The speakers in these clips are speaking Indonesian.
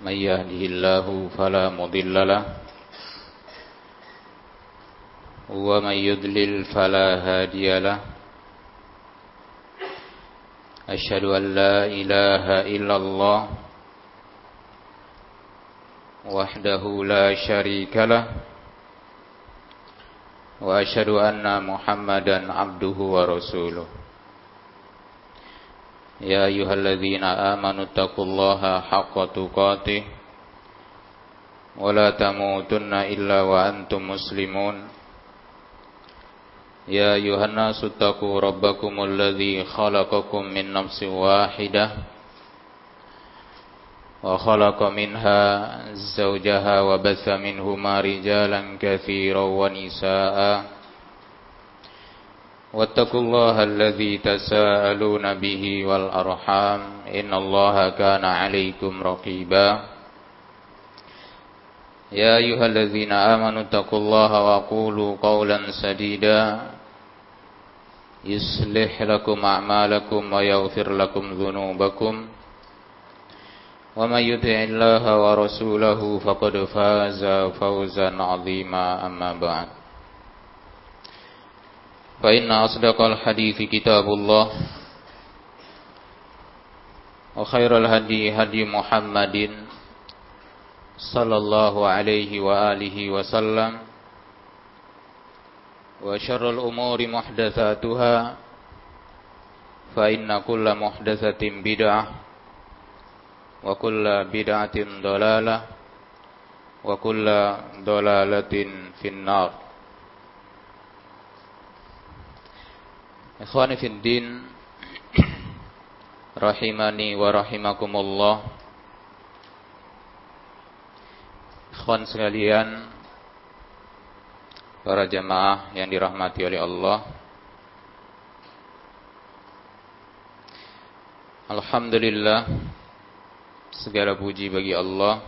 من يهده الله فلا مضل له ومن يضلل فلا هادي له. أشهد أن لا إله إلا الله وحده لا شريك له وأشهد أن محمدا عبده ورسوله. يا أيها الذين آمنوا اتقوا الله حق تقاته ولا تموتن إلا وأنتم مسلمون يا أيها الناس اتقوا ربكم الذي خلقكم من نفس واحدة وخلق منها زوجها وبث منهما رجالا كثيرا ونساء واتقوا الله الذي تساءلون به والأرحام. إن الله كان عليكم رقيبا. يا أيها الذين آمنوا اتقوا الله وقولوا قولا سديدا. يصلح لكم أعمالكم ويغفر لكم ذنوبكم. ومن يطع الله ورسوله فقد فاز فوزا عظيما. أما بعد. فإن أصدق الحديث كتاب الله وخير الهدي هدي محمد صلى الله عليه وآله وسلم وشر الأمور محدثاتها فإن كل محدثة بدعة وكل بدعة ضلالة وكل ضلالة في النار Ikhwani fiddin Rahimani wa rahimakumullah. Ikhwan sekalian Para jamaah yang dirahmati oleh Allah. Alhamdulillah Segala puji bagi Allah.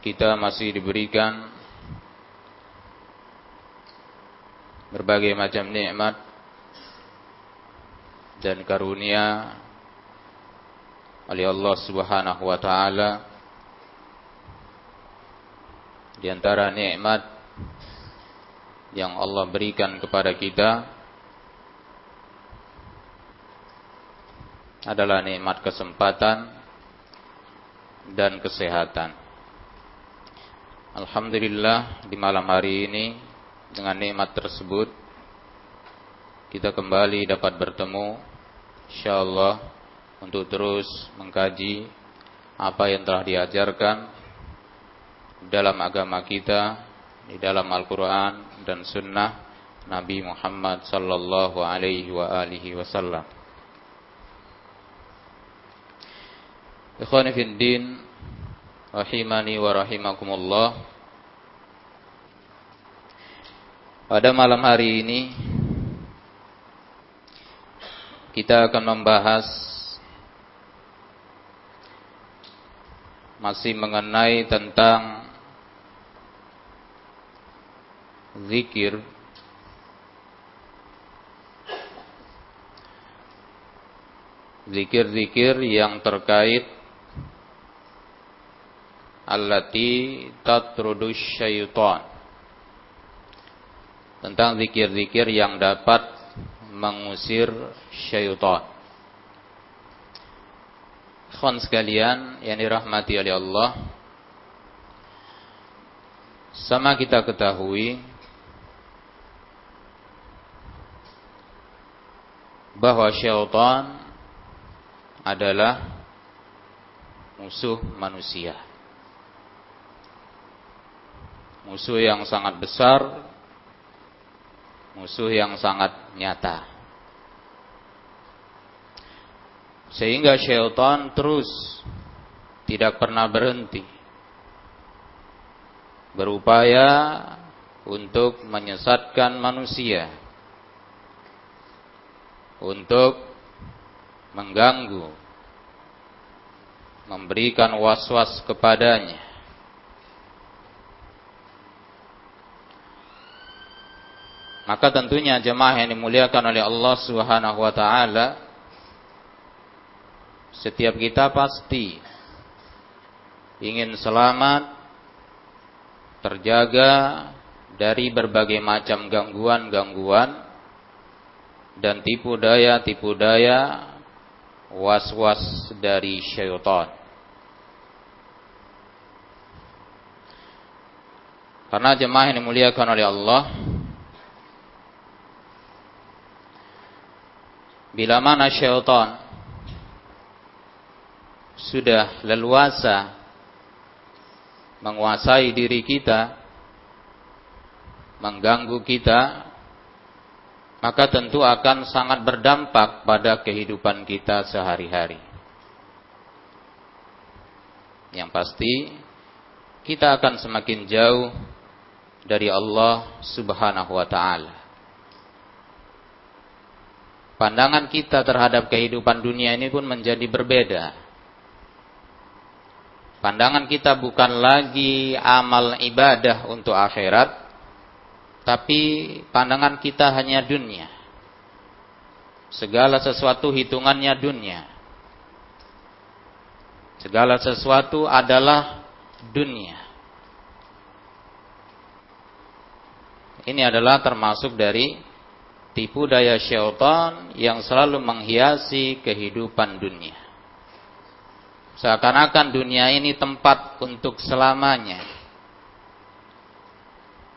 Kita masih diberikan berbagai macam nikmat dan karunia oleh Allah Subhanahu wa taala di antara nikmat yang Allah berikan kepada kita adalah nikmat kesempatan dan kesehatan. Alhamdulillah di malam hari ini dengan nikmat tersebut kita kembali dapat bertemu insyaallah untuk terus mengkaji apa yang telah diajarkan dalam agama kita di dalam Al-Qur'an dan sunnah Nabi Muhammad sallallahu alaihi wa alihi wasallam. Ikhwani fid din rahimani wa rahimakumullah. Pada malam hari ini kita akan membahas masih mengenai tentang zikir. Zikir-zikir yang terkait allati tatrudus syaitan tentang zikir-zikir yang dapat mengusir syaitan. Khon sekalian yang dirahmati oleh Allah, sama kita ketahui bahwa syaitan adalah musuh manusia. Musuh yang sangat besar musuh yang sangat nyata. Sehingga syaitan terus tidak pernah berhenti. Berupaya untuk menyesatkan manusia. Untuk mengganggu memberikan was-was kepadanya maka tentunya jemaah yang dimuliakan oleh Allah Subhanahu wa taala setiap kita pasti ingin selamat terjaga dari berbagai macam gangguan-gangguan dan tipu daya-tipu daya was-was dari syaitan. Karena jemaah yang dimuliakan oleh Allah Bila mana syaitan Sudah leluasa Menguasai diri kita Mengganggu kita Maka tentu akan sangat berdampak pada kehidupan kita sehari-hari Yang pasti Kita akan semakin jauh dari Allah Subhanahu wa taala. Pandangan kita terhadap kehidupan dunia ini pun menjadi berbeda. Pandangan kita bukan lagi amal ibadah untuk akhirat, tapi pandangan kita hanya dunia. Segala sesuatu hitungannya dunia. Segala sesuatu adalah dunia. Ini adalah termasuk dari tipu daya syaitan yang selalu menghiasi kehidupan dunia. Seakan-akan dunia ini tempat untuk selamanya.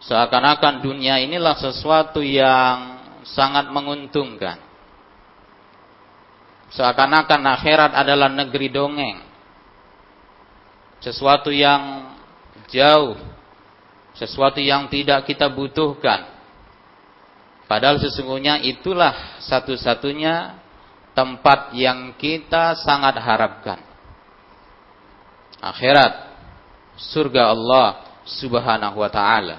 Seakan-akan dunia inilah sesuatu yang sangat menguntungkan. Seakan-akan akhirat adalah negeri dongeng. Sesuatu yang jauh sesuatu yang tidak kita butuhkan. Padahal sesungguhnya itulah satu-satunya tempat yang kita sangat harapkan. Akhirat, surga Allah Subhanahu wa taala.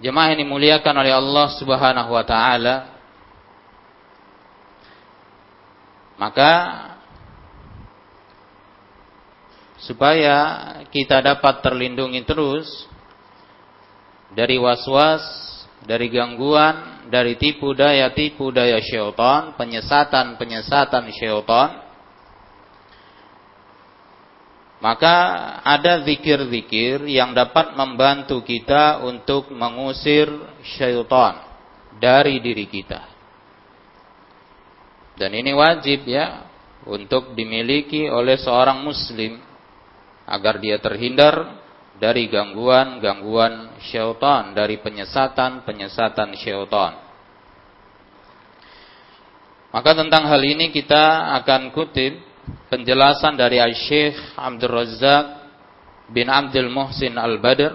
Jemaah yang dimuliakan oleh Allah Subhanahu wa taala, maka supaya kita dapat terlindungi terus dari was-was, dari gangguan, dari tipu daya tipu daya syaitan, penyesatan penyesatan syaitan. Maka ada zikir-zikir yang dapat membantu kita untuk mengusir syaitan dari diri kita. Dan ini wajib ya untuk dimiliki oleh seorang muslim agar dia terhindar dari gangguan-gangguan syaitan, dari penyesatan-penyesatan syaitan. Maka tentang hal ini kita akan kutip penjelasan dari Syekh Abdul Razak bin Abdul Muhsin Al-Badr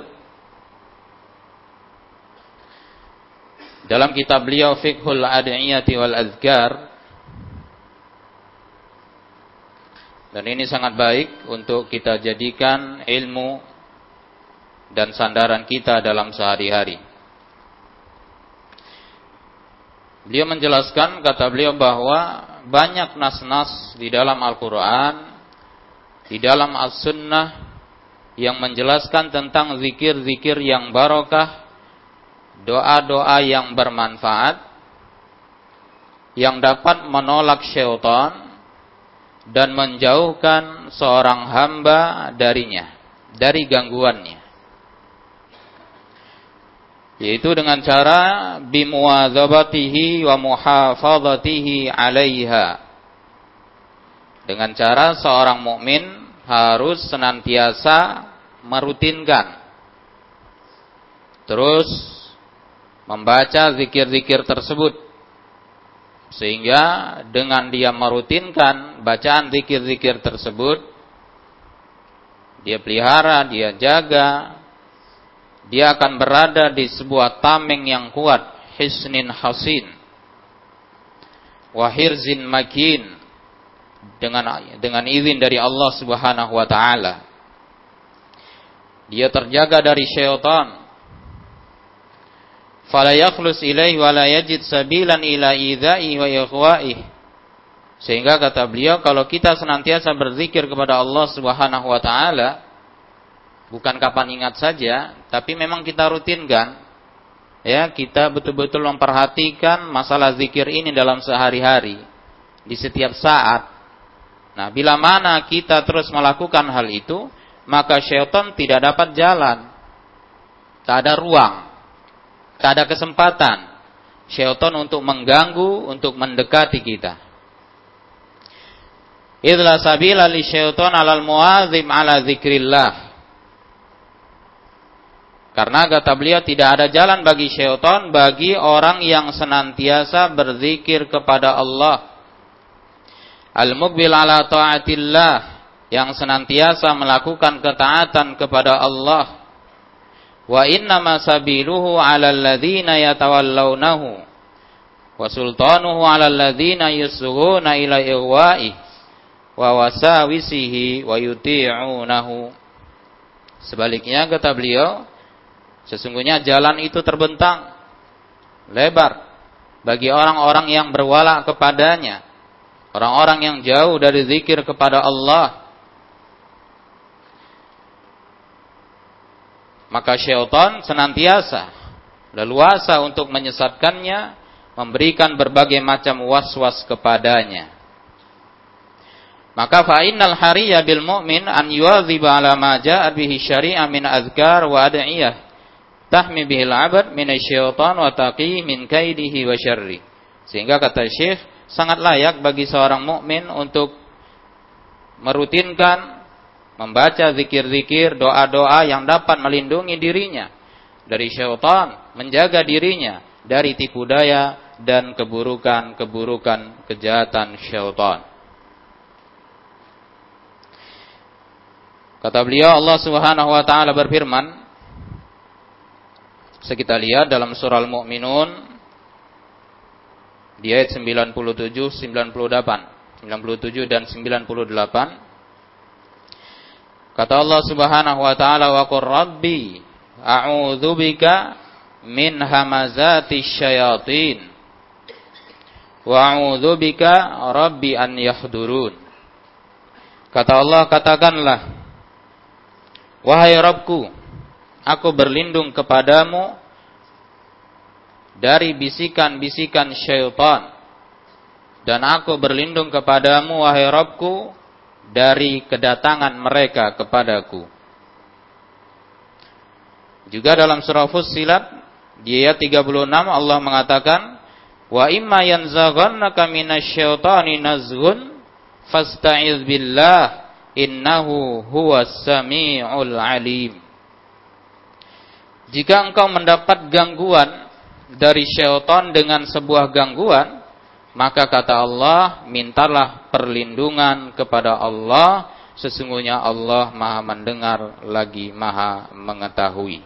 dalam kitab beliau Fiqhul Adiyati wal Azkar Dan ini sangat baik untuk kita jadikan ilmu dan sandaran kita dalam sehari-hari. Beliau menjelaskan, kata beliau bahwa banyak nas-nas di dalam Al-Quran, di dalam As-Sunnah, yang menjelaskan tentang zikir-zikir yang barokah, doa-doa yang bermanfaat, yang dapat menolak syaitan, dan menjauhkan seorang hamba darinya, dari gangguannya. Yaitu dengan cara bimuadzabatihi wa muhafadzatihi 'alaiha. Dengan cara seorang mukmin harus senantiasa merutinkan terus membaca zikir-zikir tersebut sehingga dengan dia merutinkan bacaan zikir-zikir tersebut, dia pelihara, dia jaga, dia akan berada di sebuah tameng yang kuat, hisnin hasin. wahirzin makin dengan dengan izin dari Allah Subhanahu wa taala. Dia terjaga dari syaitan. Fala yakhlus ilaihi wa la yajid sabilan ila idza'i wa ikhwa'i. Sehingga kata beliau kalau kita senantiasa berzikir kepada Allah Subhanahu wa taala bukan kapan ingat saja, tapi memang kita rutinkan ya, kita betul-betul memperhatikan masalah zikir ini dalam sehari-hari di setiap saat Nah, bila mana kita terus melakukan hal itu, maka syaitan tidak dapat jalan. Tak ada ruang. Tak ada kesempatan. Syaitan untuk mengganggu, untuk mendekati kita. Idla sabila li syaitan alal muazim ala zikrillah. Karena kata beliau tidak ada jalan bagi syaitan bagi orang yang senantiasa berzikir kepada Allah Al-muqbil ala ta'atillah yang senantiasa melakukan ketaatan kepada Allah. Wa inna ma sabiluhu 'ala alladhina yatawallawnahu wa sultanuhu 'ala alladhina yusghuna ila ighwa'i wa wasawisihi wa yuti'unahu. Sebaliknya kata beliau, sesungguhnya jalan itu terbentang lebar bagi orang-orang yang berwala kepadanya Orang-orang yang jauh dari zikir kepada Allah. Maka syaitan senantiasa leluasa untuk menyesatkannya, memberikan berbagai macam was-was kepadanya. Maka fa innal hariya bil mu'min an yu'adziba ala ma ja'a bihi syari'a min azkar wa ad'iyah tahmi bihil 'abd min asy-syaitan wa taqi min kaidihi wa syarri. Sehingga kata Syekh sangat layak bagi seorang mukmin untuk merutinkan membaca zikir-zikir, doa-doa yang dapat melindungi dirinya dari syaitan, menjaga dirinya dari tipu daya dan keburukan-keburukan kejahatan syaitan. Kata beliau Allah Subhanahu wa taala berfirman Kita lihat dalam surah Al-Mu'minun di ayat 97, 98, 97 dan 98. Kata Allah Subhanahu wa taala wa qur rabbi a'udzubika min hamazati syayatin wa a'udzubika rabbi an yahdurun. Kata Allah katakanlah wahai Rabbku aku berlindung kepadamu dari bisikan-bisikan syaitan. Dan aku berlindung kepadamu, wahai Rabbku, dari kedatangan mereka kepadaku. Juga dalam surah Fussilat, di ayat 36 Allah mengatakan, Wa imma yanzaghannaka minasyaitani nazghun fasta'iz billah innahu huwas samiul alim. Jika engkau mendapat gangguan dari syaitan dengan sebuah gangguan, maka kata Allah, mintalah perlindungan kepada Allah, sesungguhnya Allah Maha mendengar lagi Maha mengetahui.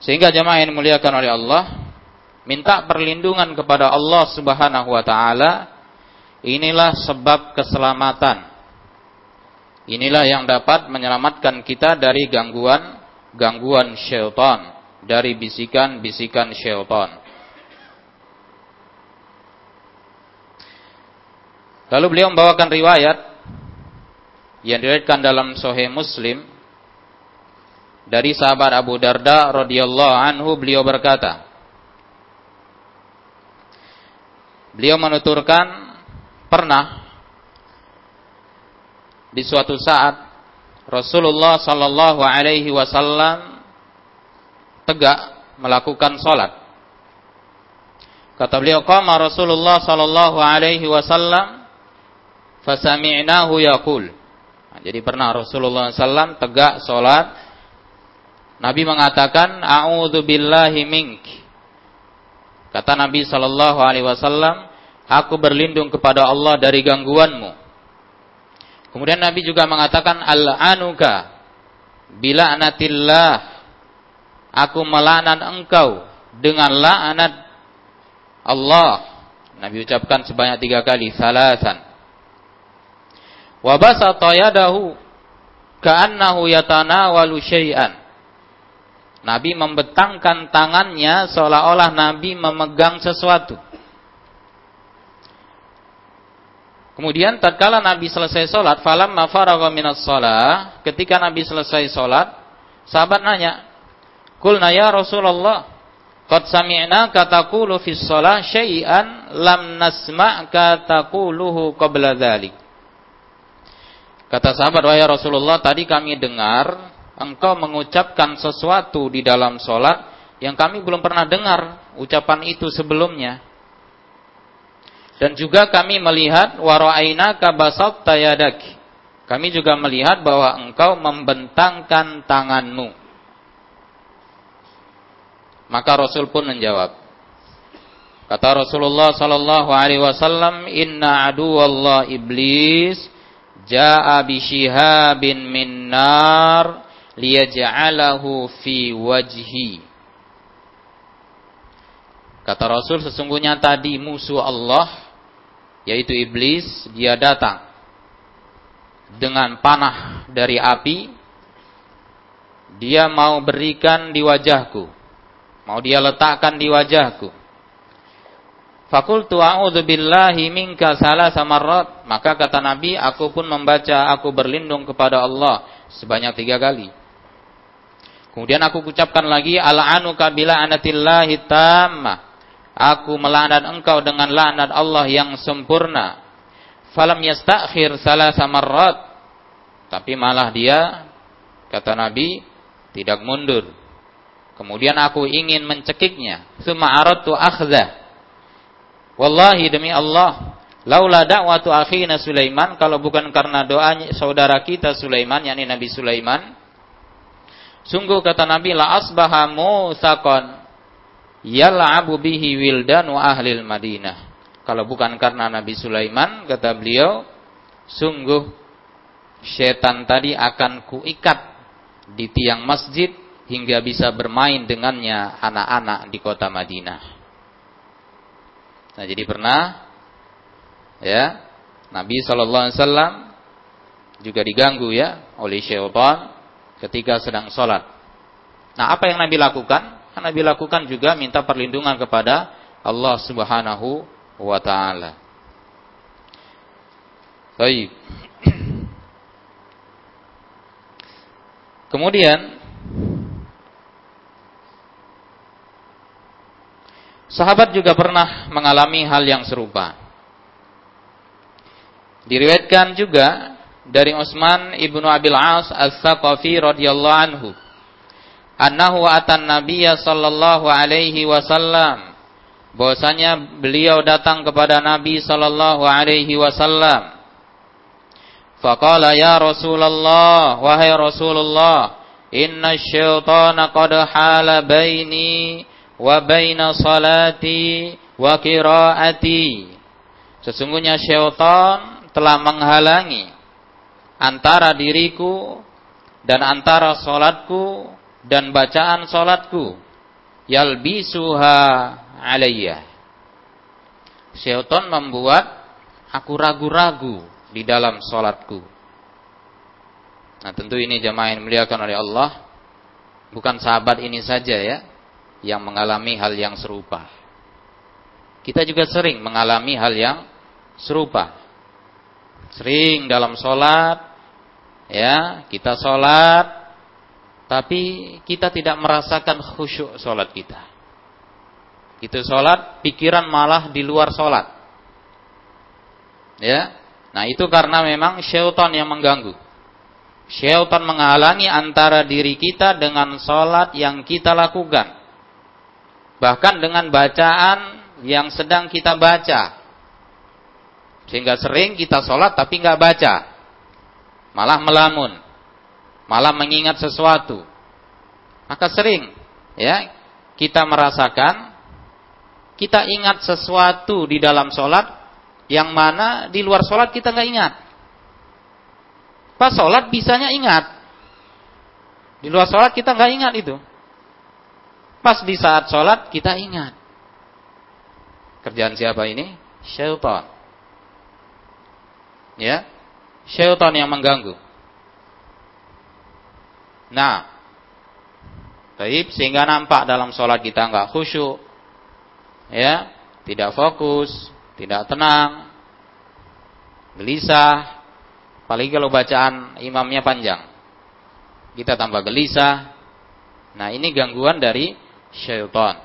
Sehingga jemaah yang dimuliakan oleh Allah, minta perlindungan kepada Allah Subhanahu wa taala, inilah sebab keselamatan. Inilah yang dapat menyelamatkan kita dari gangguan gangguan syaitan dari bisikan-bisikan syaitan. Lalu beliau membawakan riwayat yang diriwayatkan dalam Sahih Muslim dari sahabat Abu Darda radhiyallahu anhu beliau berkata Beliau menuturkan pernah di suatu saat Rasulullah sallallahu alaihi wasallam tegak melakukan sholat. Kata beliau, qama Rasulullah sallallahu alaihi wasallam fasami'nahu yaqul. Nah, jadi pernah Rasulullah sallam tegak sholat. Nabi mengatakan, "A'udzu billahi mink." Kata Nabi sallallahu alaihi wasallam, "Aku berlindung kepada Allah dari gangguanmu." Kemudian Nabi juga mengatakan, "Al-anuka bila anatillah aku melaknat engkau dengan laknat Allah Nabi ucapkan sebanyak tiga kali. Salasan. Wa basata yadahu ka'annahu yatanawalu syai'an. Nabi membentangkan tangannya seolah-olah Nabi memegang sesuatu. Kemudian tatkala Nabi selesai sholat, falam faragha minas sholat, ketika Nabi selesai sholat, sahabat nanya, Kulna ya Rasulullah, Qad sami'na kataqulu fi sholat syai'an lam nasma' kataquluhu qabla dhalik. Kata sahabat, wahai Rasulullah, tadi kami dengar engkau mengucapkan sesuatu di dalam sholat yang kami belum pernah dengar ucapan itu sebelumnya. Dan juga kami melihat wara'aina kabasat tayadak. Kami juga melihat bahwa engkau membentangkan tanganmu. Maka Rasul pun menjawab. Kata Rasulullah sallallahu alaihi wasallam, "Inna aduwallah iblis jaa bi shihabin min nar liyaj'alahu fi wajhi Kata Rasul sesungguhnya tadi musuh Allah yaitu iblis dia datang dengan panah dari api dia mau berikan di wajahku mau dia letakkan di wajahku Fakultu a'udzu billahi minka salasa marrat. Maka kata Nabi, aku pun membaca aku berlindung kepada Allah sebanyak tiga kali. Kemudian aku ucapkan lagi al'anuka bila anatillahi tamma. Aku melaknat engkau dengan laknat Allah yang sempurna. Falam yastakhir salasa marrat. Tapi malah dia kata Nabi tidak mundur. Kemudian aku ingin mencekiknya. Suma aradtu akhzah Wallahi demi Allah, laula da'watu akhina Sulaiman kalau bukan karena doanya saudara kita Sulaiman yakni Nabi Sulaiman sungguh kata Nabi la asbaha musaqan yal'abu bihi wildan wa ahlil Madinah. Kalau bukan karena Nabi Sulaiman kata beliau sungguh setan tadi akan kuikat di tiang masjid hingga bisa bermain dengannya anak-anak di kota Madinah. Nah, jadi pernah ya Nabi Shallallahu Alaihi Wasallam juga diganggu ya oleh syaitan ketika sedang sholat. Nah, apa yang Nabi lakukan? Nabi lakukan juga minta perlindungan kepada Allah Subhanahu wa taala. Baik. Kemudian Sahabat juga pernah mengalami hal yang serupa. Diriwayatkan juga dari Utsman ibnu Abil As As-Saqafi radhiyallahu anhu, annahu atan Nabiya sallallahu alaihi wasallam, bahwasanya beliau datang kepada Nabi sallallahu alaihi wasallam. Faqala ya Rasulullah, wahai Rasulullah, inna syaitana qad hala baini wa baina salati wa qiraati. Sesungguhnya syaitan telah menghalangi antara diriku dan antara salatku dan bacaan salatku. Yalbisuha alayya. Syaitan membuat aku ragu-ragu di dalam salatku. Nah tentu ini jemaah yang dimuliakan oleh Allah. Bukan sahabat ini saja ya yang mengalami hal yang serupa. Kita juga sering mengalami hal yang serupa. Sering dalam sholat, ya kita sholat, tapi kita tidak merasakan khusyuk sholat kita. Itu sholat, pikiran malah di luar sholat. Ya, nah itu karena memang syaitan yang mengganggu. Syaitan menghalangi antara diri kita dengan sholat yang kita lakukan bahkan dengan bacaan yang sedang kita baca. Sehingga sering kita sholat tapi nggak baca. Malah melamun. Malah mengingat sesuatu. Maka sering ya kita merasakan kita ingat sesuatu di dalam sholat yang mana di luar sholat kita nggak ingat. Pas sholat bisanya ingat. Di luar sholat kita nggak ingat itu. Pas di saat sholat kita ingat. Kerjaan siapa ini? syaitan. Ya. Syaitan yang mengganggu. Nah, Taib sehingga nampak dalam sholat kita nggak khusyuk, ya, tidak fokus, tidak tenang, gelisah. Apalagi kalau bacaan imamnya panjang, kita tambah gelisah. Nah ini gangguan dari syaitan.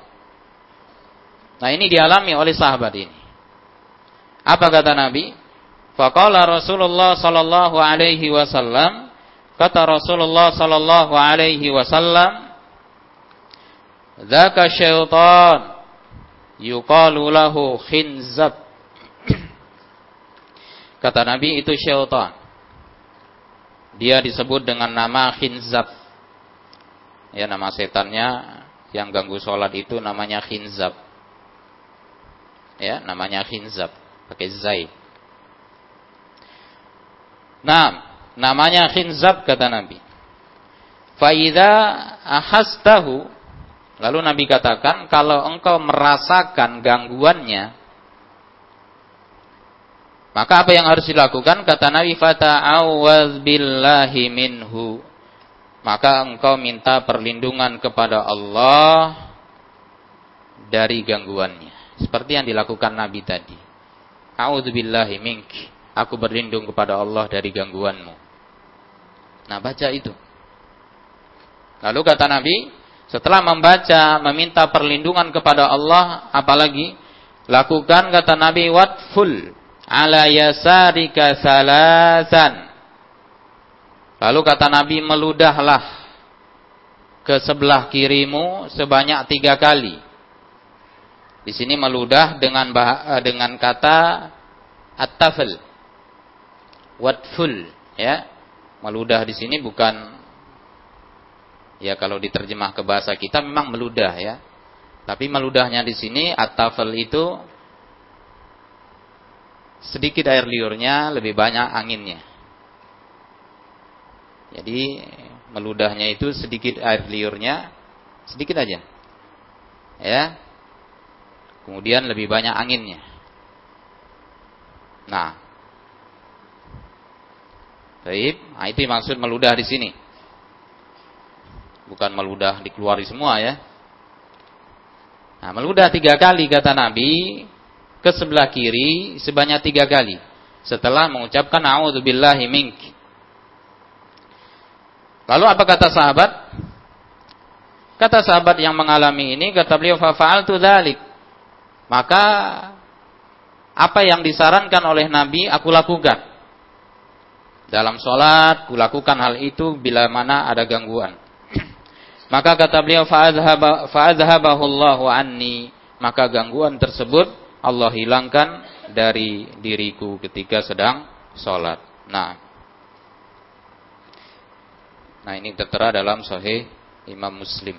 Nah ini dialami oleh sahabat ini. Apa kata Nabi? Faqala Rasulullah sallallahu alaihi wasallam kata Rasulullah sallallahu alaihi wasallam Dzaka syaitan yuqalu lahu khinzab. Kata Nabi itu syaitan. Dia disebut dengan nama khinzab. Ya nama setannya yang ganggu sholat itu namanya khinzab. Ya namanya khinzab. Pakai zai. Nah, namanya khinzab kata Nabi. Faida ahastahu Lalu Nabi katakan, kalau engkau merasakan gangguannya, maka apa yang harus dilakukan? Kata Nabi, fata'awaz billahi minhu. Maka engkau minta perlindungan kepada Allah dari gangguannya. Seperti yang dilakukan Nabi tadi. A'udzubillahi mink. Aku berlindung kepada Allah dari gangguanmu. Nah, baca itu. Lalu kata Nabi, setelah membaca, meminta perlindungan kepada Allah, apalagi lakukan kata Nabi watful ala yasarika salasan. Lalu kata Nabi meludahlah ke sebelah kirimu sebanyak tiga kali. Di sini meludah dengan bah dengan kata at-tafl. Watful ya. Meludah di sini bukan Ya kalau diterjemah ke bahasa kita memang meludah ya. Tapi meludahnya di sini at-tafel itu sedikit air liurnya lebih banyak anginnya. Jadi meludahnya itu sedikit air liurnya sedikit aja. Ya. Kemudian lebih banyak anginnya. Nah. Baik, nah itu maksud meludah di sini bukan meludah dikeluari semua ya. Nah, meludah tiga kali kata Nabi ke sebelah kiri sebanyak tiga kali setelah mengucapkan a'udzubillahi mink. Lalu apa kata sahabat? Kata sahabat yang mengalami ini kata beliau fa fa'altu dzalik. Maka apa yang disarankan oleh Nabi aku lakukan. Dalam sholat, kulakukan hal itu bila mana ada gangguan. Maka kata beliau fa'adhabahu Allahu anni. Maka gangguan tersebut Allah hilangkan dari diriku ketika sedang sholat. Nah, nah ini tertera dalam Sahih Imam Muslim.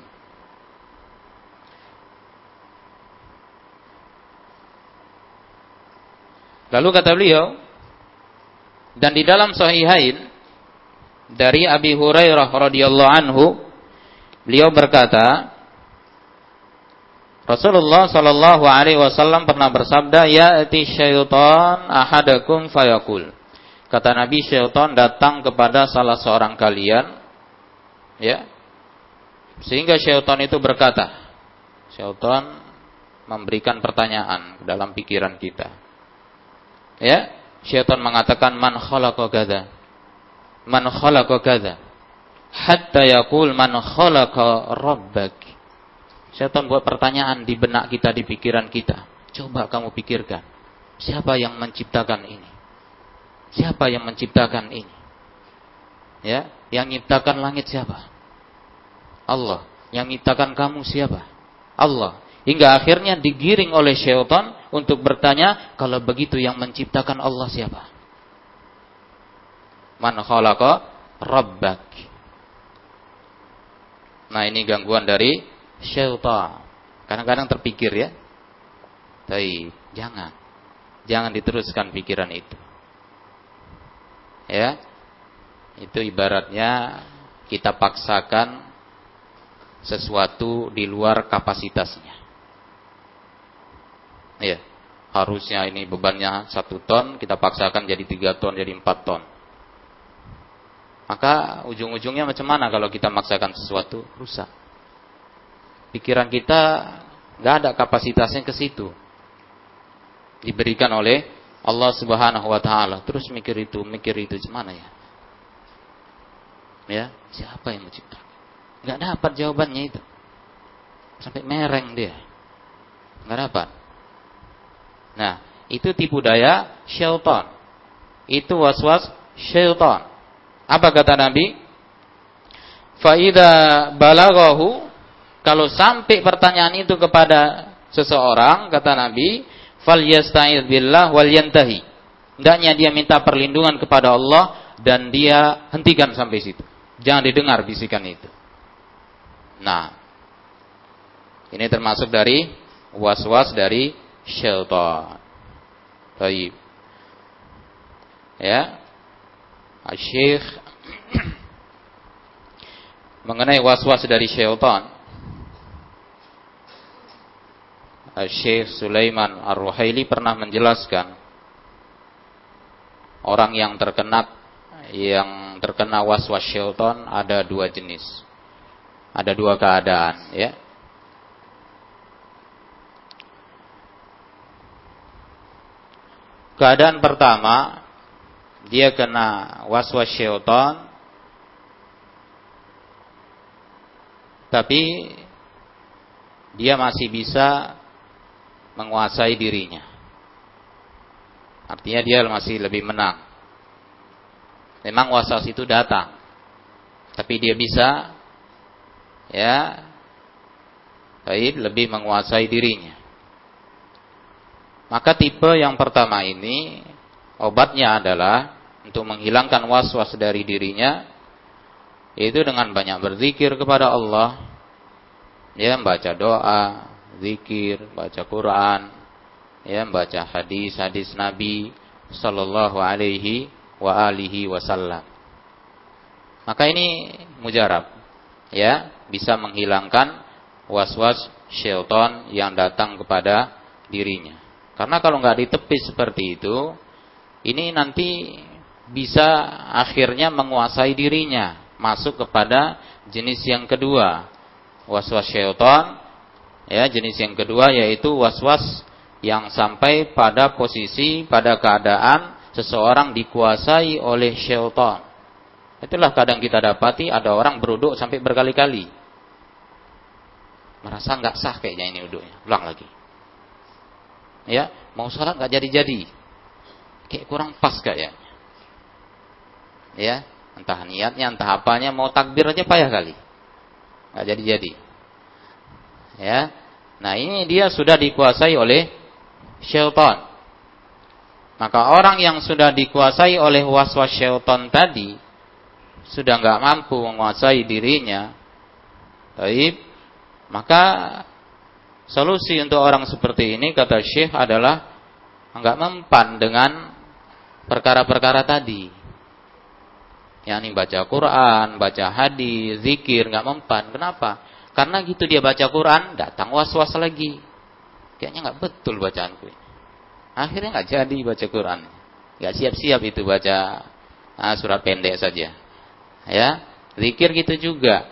Lalu kata beliau, dan di dalam Sahihain dari Abi Hurairah radhiyallahu anhu Beliau berkata, Rasulullah Shallallahu Alaihi Wasallam pernah bersabda, Ya ti syaitan ahadakum fayakul. Kata Nabi syaitan datang kepada salah seorang kalian, ya, sehingga syaitan itu berkata, syaitan memberikan pertanyaan dalam pikiran kita. Ya, syaitan mengatakan man khalaqa kada, man khalaqa kada hatta yaqul man khalaqa rabbak. Syaitan buat pertanyaan di benak kita, di pikiran kita. Coba kamu pikirkan, siapa yang menciptakan ini? Siapa yang menciptakan ini? Ya, yang menciptakan langit siapa? Allah. Yang menciptakan kamu siapa? Allah. Hingga akhirnya digiring oleh syaitan untuk bertanya, kalau begitu yang menciptakan Allah siapa? Man khalaqa rabbak. Nah ini gangguan dari syaitan. Kadang-kadang terpikir ya. Tapi jangan. Jangan diteruskan pikiran itu. Ya. Itu ibaratnya kita paksakan sesuatu di luar kapasitasnya. Ya. harusnya ini bebannya satu ton, kita paksakan jadi tiga ton, jadi empat ton. Maka ujung-ujungnya macam mana kalau kita maksakan sesuatu rusak. Pikiran kita nggak ada kapasitasnya ke situ. Diberikan oleh Allah Subhanahu wa taala. Terus mikir itu, mikir itu gimana ya? Ya, siapa yang menciptakan? Nggak dapat jawabannya itu. Sampai mereng dia. Nggak dapat. Nah, itu tipu daya syaitan. Itu was-was syaitan. Apa kata Nabi? Faida balagahu kalau sampai pertanyaan itu kepada seseorang kata Nabi, falyasta'id billah wal yantahi. Hendaknya dia minta perlindungan kepada Allah dan dia hentikan sampai situ. Jangan didengar bisikan itu. Nah, ini termasuk dari was-was dari syaitan. Baik. Ya. Syekh mengenai was-was dari syaitan. Syekh Sulaiman Ar-Ruhaili pernah menjelaskan orang yang terkena yang terkena was-was syaitan ada dua jenis. Ada dua keadaan, ya. Keadaan pertama, dia kena was-was syaitan, tapi dia masih bisa menguasai dirinya. Artinya dia masih lebih menang. Memang waswas itu datang. Tapi dia bisa ya baik lebih menguasai dirinya. Maka tipe yang pertama ini obatnya adalah untuk menghilangkan was-was dari dirinya yaitu dengan banyak berzikir kepada Allah ya membaca doa, zikir, baca Quran, ya membaca hadis-hadis Nabi sallallahu alaihi wa alihi wasallam. Maka ini mujarab ya, bisa menghilangkan was-was syaitan yang datang kepada dirinya. Karena kalau nggak ditepis seperti itu, ini nanti bisa akhirnya menguasai dirinya, masuk kepada jenis yang kedua, was-was syaitan. Ya, jenis yang kedua yaitu was-was yang sampai pada posisi, pada keadaan seseorang dikuasai oleh syaitan. Itulah kadang kita dapati ada orang beruduk sampai berkali-kali. Merasa nggak sah kayaknya ini uduknya. Ulang lagi ya mau sholat nggak jadi-jadi. Kayak kurang pas kayaknya. Ya entah niatnya entah apanya mau takbir aja payah kali. Nggak jadi-jadi. Ya nah ini dia sudah dikuasai oleh syaitan. Maka orang yang sudah dikuasai oleh was-was syaitan tadi sudah nggak mampu menguasai dirinya, taib, maka Solusi untuk orang seperti ini kata Syekh adalah enggak mempan dengan perkara-perkara tadi. Yani baca Quran, baca hadis, zikir enggak mempan. Kenapa? Karena gitu dia baca Quran, datang was-was lagi. Kayaknya enggak betul bacaanku. Akhirnya enggak jadi baca Quran. Enggak siap-siap itu baca ah, surat pendek saja. Ya, zikir gitu juga.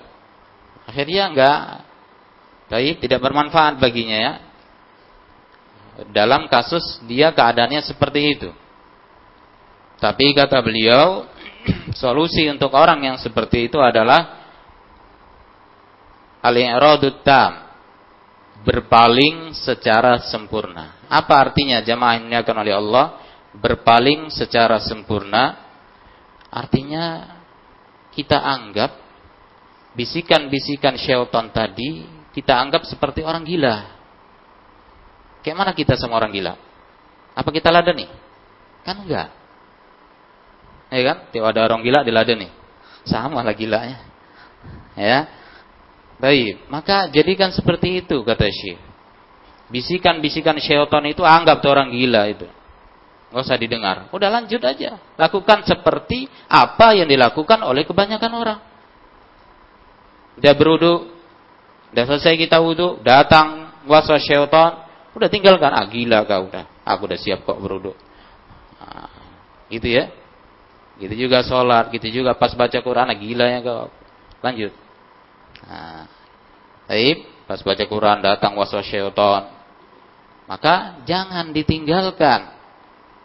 Akhirnya enggak Baik, tidak bermanfaat baginya ya. Dalam kasus dia keadaannya seperti itu. Tapi kata beliau, solusi untuk orang yang seperti itu adalah al-i'radut tam, berpaling secara sempurna. Apa artinya jamaah ini akan oleh Allah? Berpaling secara sempurna artinya kita anggap bisikan-bisikan syaitan tadi kita anggap seperti orang gila. Kayak mana kita sama orang gila? Apa kita ladeni? Kan enggak. Ya kan? Tiap ada orang gila diladeni. Sama lah gilanya. Ya. Baik, maka jadikan seperti itu kata Syekh. Bisikan-bisikan syaitan itu anggap tuh orang gila itu. Gak usah didengar. Udah lanjut aja. Lakukan seperti apa yang dilakukan oleh kebanyakan orang. Dia beruduk, Udah selesai kita wudhu, datang waswas syaitan, udah tinggalkan, ah gila kau udah. Aku udah siap kok beruduk. Nah, gitu ya. Gitu juga sholat, gitu juga pas baca Quran, nah, gila ya kau. Lanjut. Nah, Taib, pas baca Quran datang waswas syaitan. Maka jangan ditinggalkan.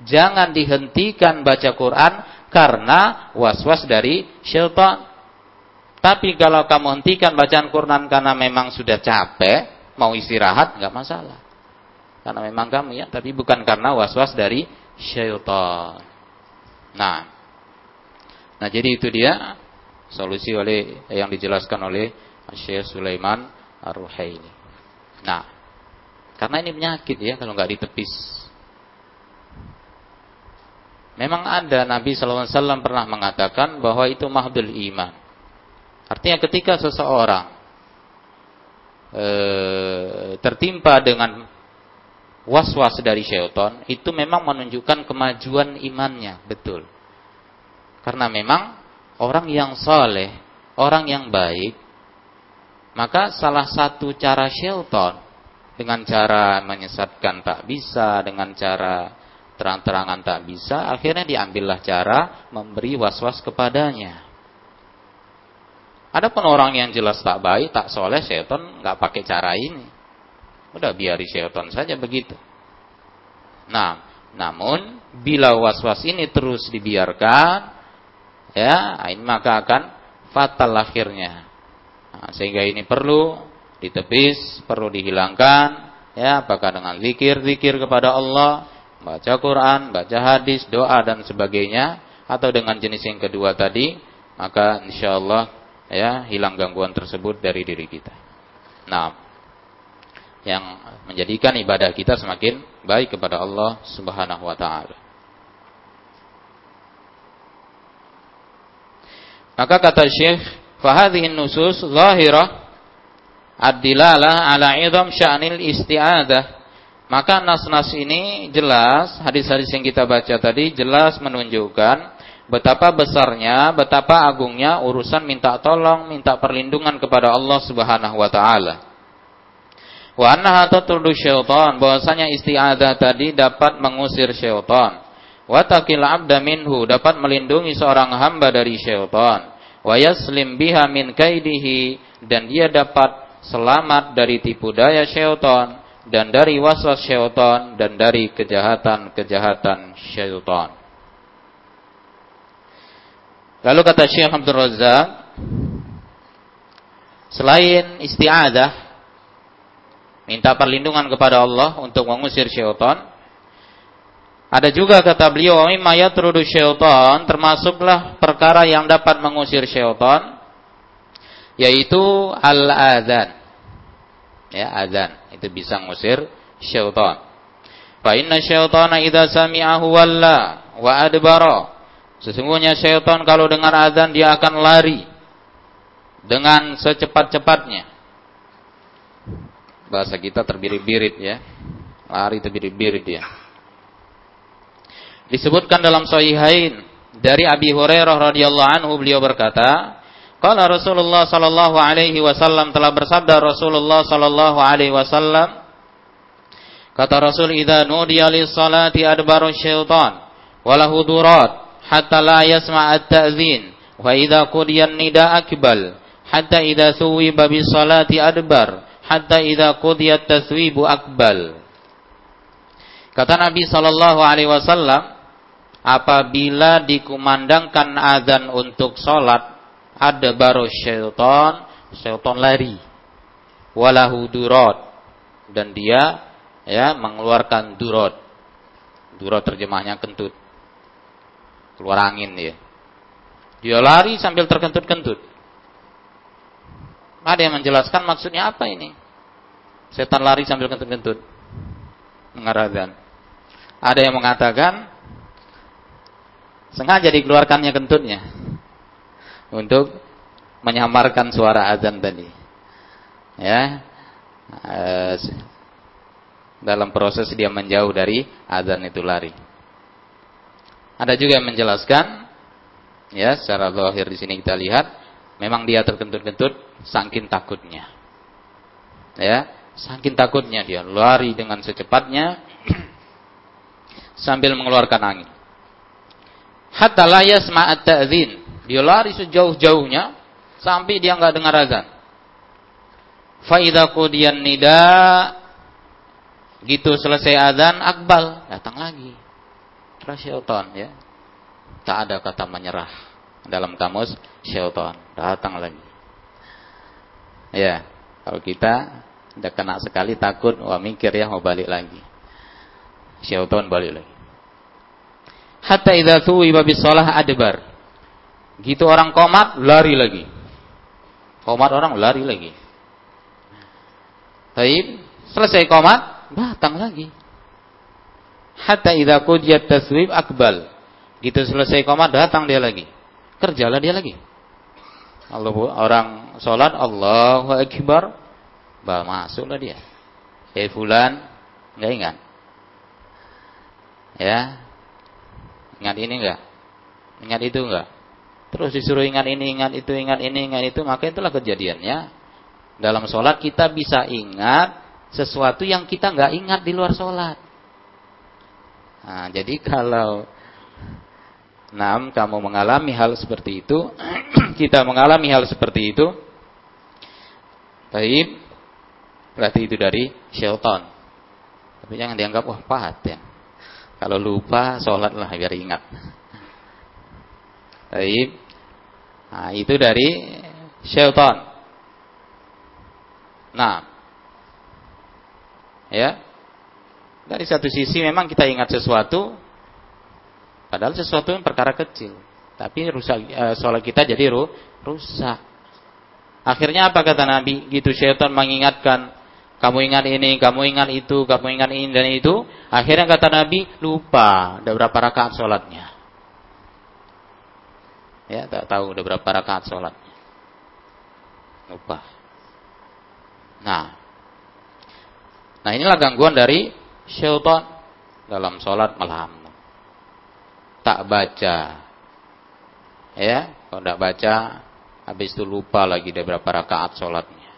Jangan dihentikan baca Quran karena waswas dari syaitan. Tapi kalau kamu hentikan bacaan Quran karena memang sudah capek, mau istirahat, nggak masalah. Karena memang kamu ya, tapi bukan karena was-was dari syaitan. Nah, nah jadi itu dia solusi oleh yang dijelaskan oleh Syekh Sulaiman Ar-Ruhaili. Nah, karena ini penyakit ya kalau nggak ditepis. Memang ada Nabi SAW pernah mengatakan bahwa itu mahdul iman. Artinya ketika seseorang e, tertimpa dengan was-was dari syaitan, itu memang menunjukkan kemajuan imannya, betul. Karena memang orang yang saleh, orang yang baik, maka salah satu cara syaitan dengan cara menyesatkan tak bisa, dengan cara terang-terangan tak bisa, akhirnya diambillah cara memberi was-was kepadanya. Adapun orang yang jelas tak baik, tak soleh, setan nggak pakai cara ini. Udah biari setan saja begitu. Nah, namun bila was-was ini terus dibiarkan, ya, ini maka akan fatal akhirnya. Nah, sehingga ini perlu ditepis, perlu dihilangkan, ya, apakah dengan zikir-zikir kepada Allah, baca Quran, baca hadis, doa dan sebagainya, atau dengan jenis yang kedua tadi, maka insya Allah ya hilang gangguan tersebut dari diri kita. Nah, yang menjadikan ibadah kita semakin baik kepada Allah Subhanahu wa taala. Maka kata Syekh, "Fahadhihi nusus zahirah ad-dilalah ala 'idham sya'nil isti'adah." Maka nas-nas ini jelas, hadis-hadis yang kita baca tadi jelas menunjukkan betapa besarnya, betapa agungnya urusan minta tolong, minta perlindungan kepada Allah Subhanahu wa taala. Wa annaha tatrudu syaitan, bahwasanya isti'adzah tadi dapat mengusir syaitan. Wa taqil 'abda minhu, dapat melindungi seorang hamba dari syaitan. Wa yaslim biha min kaidihi dan dia dapat selamat dari tipu daya syaitan dan dari waswas syaitan dan dari kejahatan-kejahatan syaitan. Lalu kata Syekh Abdul Razak, selain isti'adah, minta perlindungan kepada Allah untuk mengusir syaitan, ada juga kata beliau, mimma yatrudu syaitan, termasuklah perkara yang dapat mengusir syaitan, yaitu al-adzan. Ya, adzan. Itu bisa mengusir syaitan. Fa inna syaitana idza sami'ahu walla wa adbara Sesungguhnya syaitan kalau dengar azan dia akan lari dengan secepat-cepatnya. Bahasa kita terbirit-birit ya. Lari terbirit-birit dia. Disebutkan dalam Sahihain dari Abi Hurairah radhiyallahu anhu beliau berkata, Qala Rasulullah sallallahu alaihi wasallam telah bersabda Rasulullah sallallahu alaihi wasallam Kata Rasul idza nudiya lis salati adbaru syaitan walahu durat hatta la yasma' at-ta'zin wa idza qudiya nida akbal hatta idza suwiba bis salati adbar hatta idza qudiya taswibu akbal. Kata Nabi sallallahu alaihi wasallam apabila dikumandangkan azan untuk salat ada baru syaitan syaitan lari. Walahu durat dan dia ya mengeluarkan durat durat terjemahnya kentut keluar angin dia. Dia lari sambil terkentut-kentut. Ada yang menjelaskan maksudnya apa ini? Setan lari sambil kentut-kentut. Mengarahkan. Ada yang mengatakan sengaja dikeluarkannya kentutnya untuk menyamarkan suara azan tadi. Ya. Eh, dalam proses dia menjauh dari azan itu lari. Ada juga yang menjelaskan ya secara zahir di sini kita lihat memang dia terkentut-kentut saking takutnya. Ya, saking takutnya dia lari dengan secepatnya sambil mengeluarkan angin. Hatta la ta'zin. Dia lari sejauh-jauhnya sampai dia nggak dengar azan. Fa idza nida gitu selesai azan akbal datang lagi. Syaitan ya. Tak ada kata menyerah dalam kamus syaitan. Datang lagi. Ya, kalau kita udah kena sekali takut, wah mikir ya mau balik lagi. Syaitan balik lagi. Hatta idza thuwiba bis shalah adbar. Gitu orang komat lari lagi. Komat orang lari lagi. Taib, selesai komat, datang lagi. Hatta idza qudiyat taswib akbal. Gitu selesai komat datang dia lagi. Kerjalah dia lagi. Allah orang sholat Allahu Akbar bah masuklah dia. Eh fulan enggak ingat. Ya. Ingat ini enggak? Ingat itu enggak? Terus disuruh ingat ini, ingat itu, ingat ini, ingat itu, maka itulah kejadiannya. Dalam sholat kita bisa ingat sesuatu yang kita nggak ingat di luar sholat. Nah, jadi kalau Nam, kamu mengalami hal seperti itu, kita mengalami hal seperti itu, baik, berarti itu dari syaitan. Tapi jangan dianggap wah pahat ya. Kalau lupa, sholatlah biar ingat. Baik. Nah, itu dari syaitan. Nah, ya. Dari satu sisi memang kita ingat sesuatu, Padahal sesuatu yang perkara kecil. Tapi rusak e, sholat kita jadi ru, rusak. Akhirnya apa kata Nabi? Gitu syaitan mengingatkan. Kamu ingat ini, kamu ingat itu, kamu ingat ini dan itu. Akhirnya kata Nabi, lupa. Ada berapa rakaat sholatnya. Ya, tak tahu udah berapa rakaat sholatnya. Lupa. Nah. Nah inilah gangguan dari syaitan dalam sholat malam tak baca. Ya, kalau tidak baca, habis itu lupa lagi dari berapa rakaat sholatnya.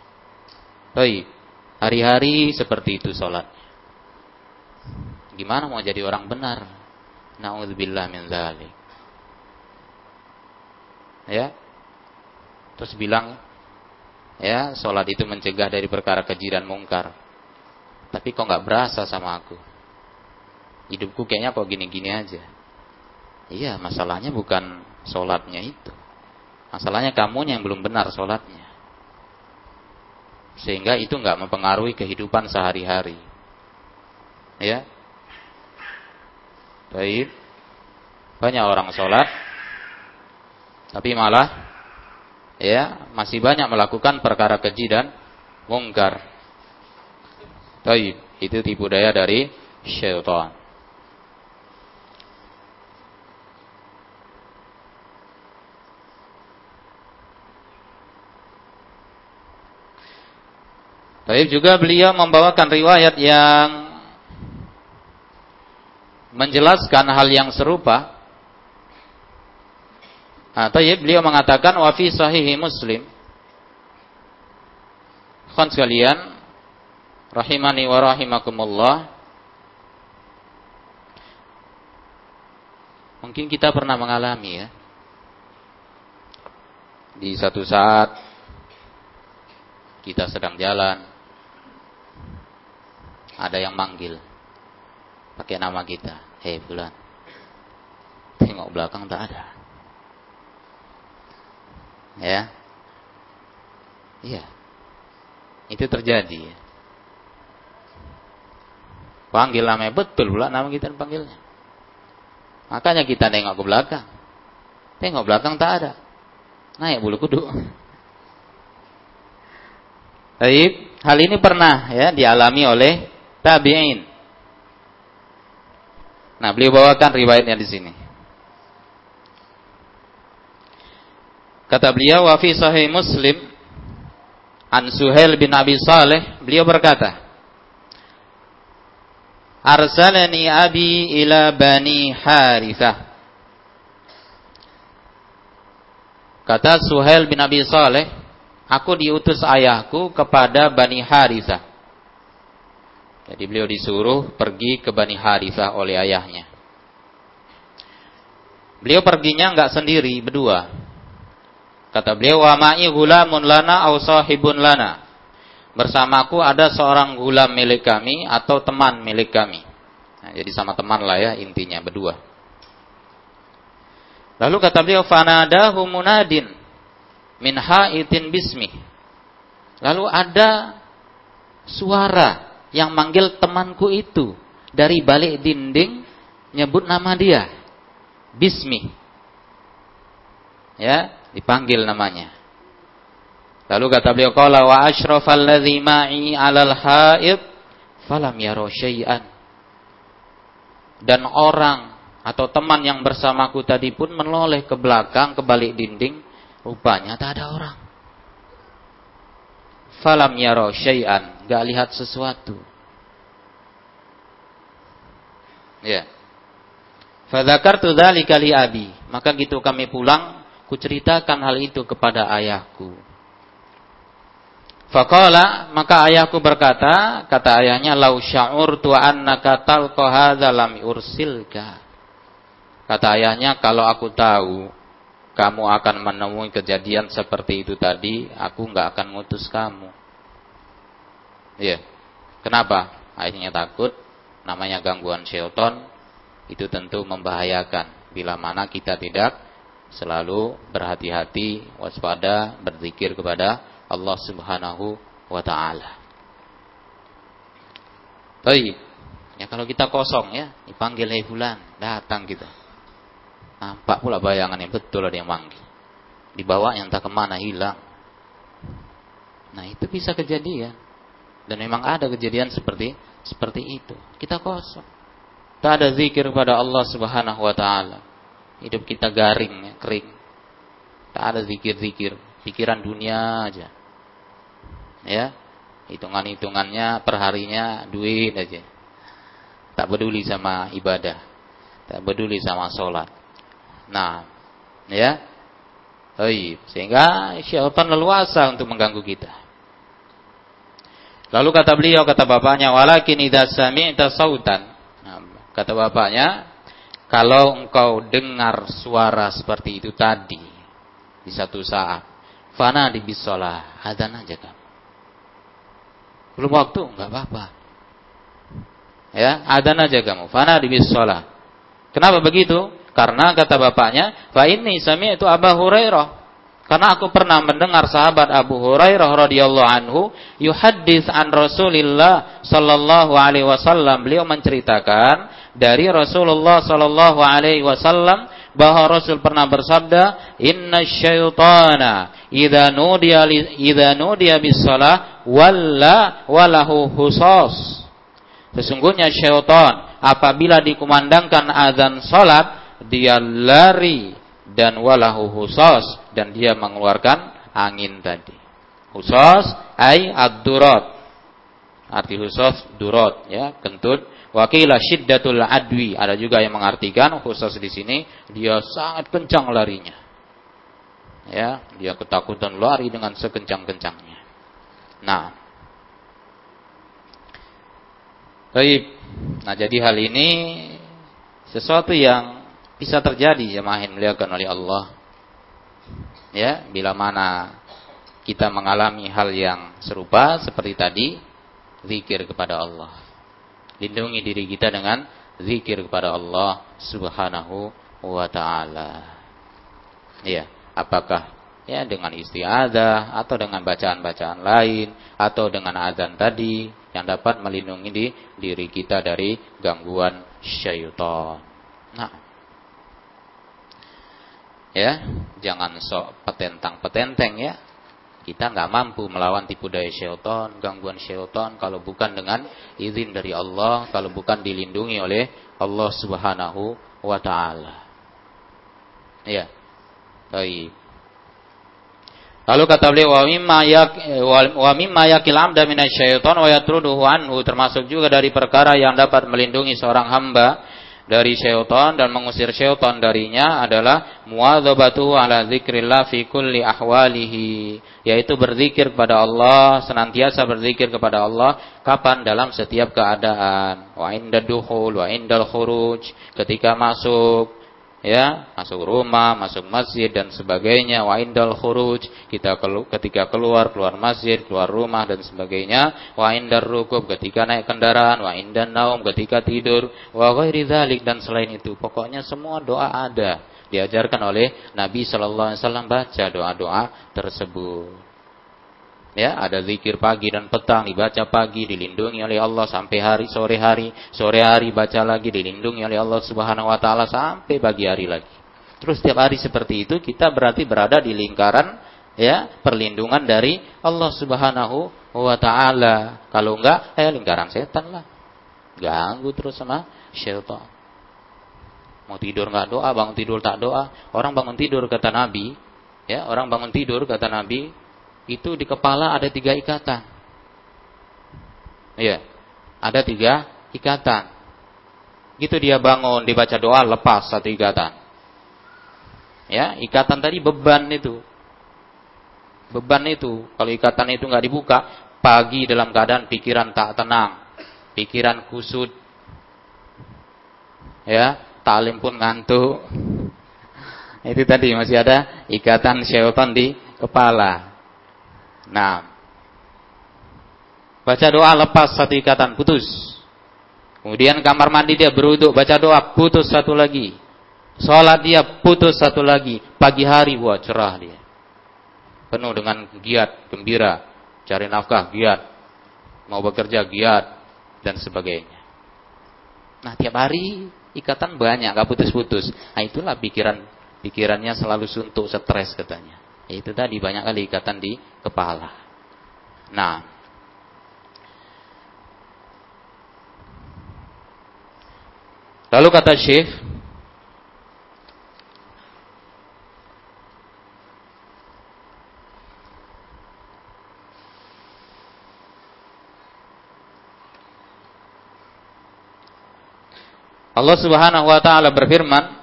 Baik, hari-hari seperti itu sholatnya. Gimana mau jadi orang benar? Nauzubillah min zalik. Ya, terus bilang, ya, sholat itu mencegah dari perkara keji dan mungkar. Tapi kok nggak berasa sama aku? Hidupku kayaknya kok gini-gini aja. Iya, masalahnya bukan sholatnya itu. Masalahnya kamu yang belum benar sholatnya. Sehingga itu nggak mempengaruhi kehidupan sehari-hari. Ya. Baik. Banyak orang sholat. Tapi malah ya masih banyak melakukan perkara keji dan mungkar. Baik. Itu tipu daya dari syaitan. Tapi juga beliau membawakan riwayat yang menjelaskan hal yang serupa. Ya beliau mengatakan wa fi sahih Muslim. Khon sekalian, rahimani wa rahimakumullah. Mungkin kita pernah mengalami ya. Di satu saat kita sedang jalan ada yang manggil pakai nama kita. Hei bulan tengok belakang tak ada. Ya. Iya. Itu terjadi panggil namanya. Betul pula nama kita panggilnya makanya kita nengok ke belakang. Tengok belakang tak ada. Naik bulu kudu Baik, hal ini pernah ya dialami oleh tabi'in. Nah, beliau bawakan riwayatnya di sini. Kata beliau wa fi sahih Muslim an Suhail bin Abi Saleh, beliau berkata, Arsalani abi ila bani Harithah. Kata Suhail bin Abi Saleh, aku diutus ayahku kepada Bani Harithah. Jadi beliau disuruh pergi ke Bani Harithah oleh ayahnya. Beliau perginya enggak sendiri, berdua. Kata beliau, "Wa ma'i gulamun lana aw sahibun lana." Bersamaku ada seorang gulam milik kami atau teman milik kami. Nah, jadi sama teman lah ya intinya berdua. Lalu kata beliau, "Fanadahu munadin min ha'itin bismi." Lalu ada suara yang manggil temanku itu dari balik dinding nyebut nama dia. Bismi. Ya, dipanggil namanya. Lalu kata beliau qala wa asyrafal ladzi ma'i 'alal haid falam yara syai'an. Dan orang atau teman yang bersamaku tadi pun menoleh ke belakang ke balik dinding, rupanya tak ada orang. Falam yara syai'an, enggak lihat sesuatu. Ya. Fadzakartu dzalika li abi. Maka gitu kami pulang, kuceritakan hal itu kepada ayahku. Faqala maka ayahku berkata, kata ayahnya lau sya'urtu annaka talqa hadza lam ursilka. Kata ayahnya kalau aku tahu kamu akan menemui kejadian seperti itu tadi, aku nggak akan ngutus kamu. Iya. Kenapa? Ayahnya takut namanya gangguan syaitan itu tentu membahayakan bila mana kita tidak selalu berhati-hati, waspada, berzikir kepada Allah Subhanahu wa taala. Baik. Ya kalau kita kosong ya, dipanggil hai fulan, datang kita. Nampak pula bayangannya betul ada yang manggil. Dibawa yang tak ke mana hilang. Nah itu bisa kejadian. Dan memang ada kejadian seperti seperti itu. Kita kosong. Tak ada zikir kepada Allah Subhanahu wa taala. Hidup kita garing, ya, kering. Tak ada zikir-zikir, pikiran dunia aja ya hitungan-hitungannya perharinya duit aja tak peduli sama ibadah tak peduli sama sholat nah ya sehingga syaitan leluasa untuk mengganggu kita. Lalu kata beliau, kata bapaknya, walakin idza sami'ta sautan. Nah, kata bapaknya, kalau engkau dengar suara seperti itu tadi di satu saat, fana di bisolah, adzan aja kamu. Belum waktu, nggak apa-apa. Ya, adzan aja kamu. Fana di sholat. Kenapa begitu? Karena kata bapaknya, fa ini sami itu Abu Hurairah. Karena aku pernah mendengar sahabat Abu Hurairah radhiyallahu anhu yuhaddits an Rasulillah sallallahu alaihi wasallam. Beliau menceritakan dari Rasulullah sallallahu alaihi wasallam bahwa Rasul pernah bersabda, "Inna syaitana idza nudiya idza nudiya bis salah walla walahu husos. Sesungguhnya syaitan apabila dikumandangkan azan salat dia lari dan walahu husos dan dia mengeluarkan angin tadi. Husos ay ad-durat. Arti husos durat ya, kentut. Wakilah syiddatul adwi. Ada juga yang mengartikan khusus di sini dia sangat kencang larinya. Ya, dia ketakutan lari dengan sekencang-kencangnya. Nah. Baik. Nah, jadi hal ini sesuatu yang bisa terjadi jemaah yang dimuliakan oleh Allah. Ya, bila mana kita mengalami hal yang serupa seperti tadi, zikir kepada Allah. Lindungi diri kita dengan zikir kepada Allah Subhanahu wa taala. Ya, apakah ya dengan istiadah atau dengan bacaan-bacaan lain atau dengan azan tadi yang dapat melindungi di diri kita dari gangguan syaitan. Nah, ya jangan sok petentang petenteng ya. Kita nggak mampu melawan tipu daya syaitan, gangguan syaitan kalau bukan dengan izin dari Allah, kalau bukan dilindungi oleh Allah Subhanahu wa taala. Ya. Baik. Lalu kata beliau wa mimma yak wa mimma yakil amda minasyaiton wa yatruduhu anhu termasuk juga dari perkara yang dapat melindungi seorang hamba dari syaitan dan mengusir syaitan darinya adalah muadzabatu ala zikrillah fi kulli ahwalihi yaitu berzikir kepada Allah senantiasa berzikir kepada Allah kapan? Dalam setiap keadaan. Wa inda dukhul wa indal khuruj ketika masuk ya masuk rumah, masuk masjid dan sebagainya. Wa indal khuruj kita kelu ketika keluar keluar masjid, keluar rumah dan sebagainya. Wa indar rukub ketika naik kendaraan, wa indan naum ketika tidur, wa ghairi dan selain itu. Pokoknya semua doa ada diajarkan oleh Nabi Shallallahu alaihi wasallam baca doa-doa tersebut. Ya, ada zikir pagi dan petang dibaca pagi dilindungi oleh Allah sampai hari sore hari, sore hari baca lagi dilindungi oleh Allah Subhanahu wa taala sampai pagi hari lagi. Terus setiap hari seperti itu kita berarti berada di lingkaran ya perlindungan dari Allah Subhanahu wa taala. Kalau enggak, eh lingkaran setan lah. Ganggu terus sama syaitan. Mau tidur enggak doa, bangun tidur tak doa. Orang bangun tidur kata Nabi, ya, orang bangun tidur kata Nabi, itu di kepala ada tiga ikatan. Iya, ada tiga ikatan. Gitu dia bangun, dibaca doa, lepas satu ikatan. Ya, ikatan tadi beban itu. Beban itu, kalau ikatan itu nggak dibuka, pagi dalam keadaan pikiran tak tenang, pikiran kusut, ya, talim pun ngantuk. Itu tadi masih ada ikatan syaitan di kepala. Nah, baca doa lepas satu ikatan putus. Kemudian kamar mandi dia beruduk baca doa putus satu lagi. Sholat dia putus satu lagi. Pagi hari buat cerah dia. Penuh dengan giat, gembira. Cari nafkah, giat. Mau bekerja, giat. Dan sebagainya. Nah tiap hari ikatan banyak, gak putus-putus. Nah itulah pikiran pikirannya selalu suntuk, stres katanya. Itu tadi banyak kali ikatan di kepala. Nah, lalu kata Syekh Allah Subhanahu wa taala berfirman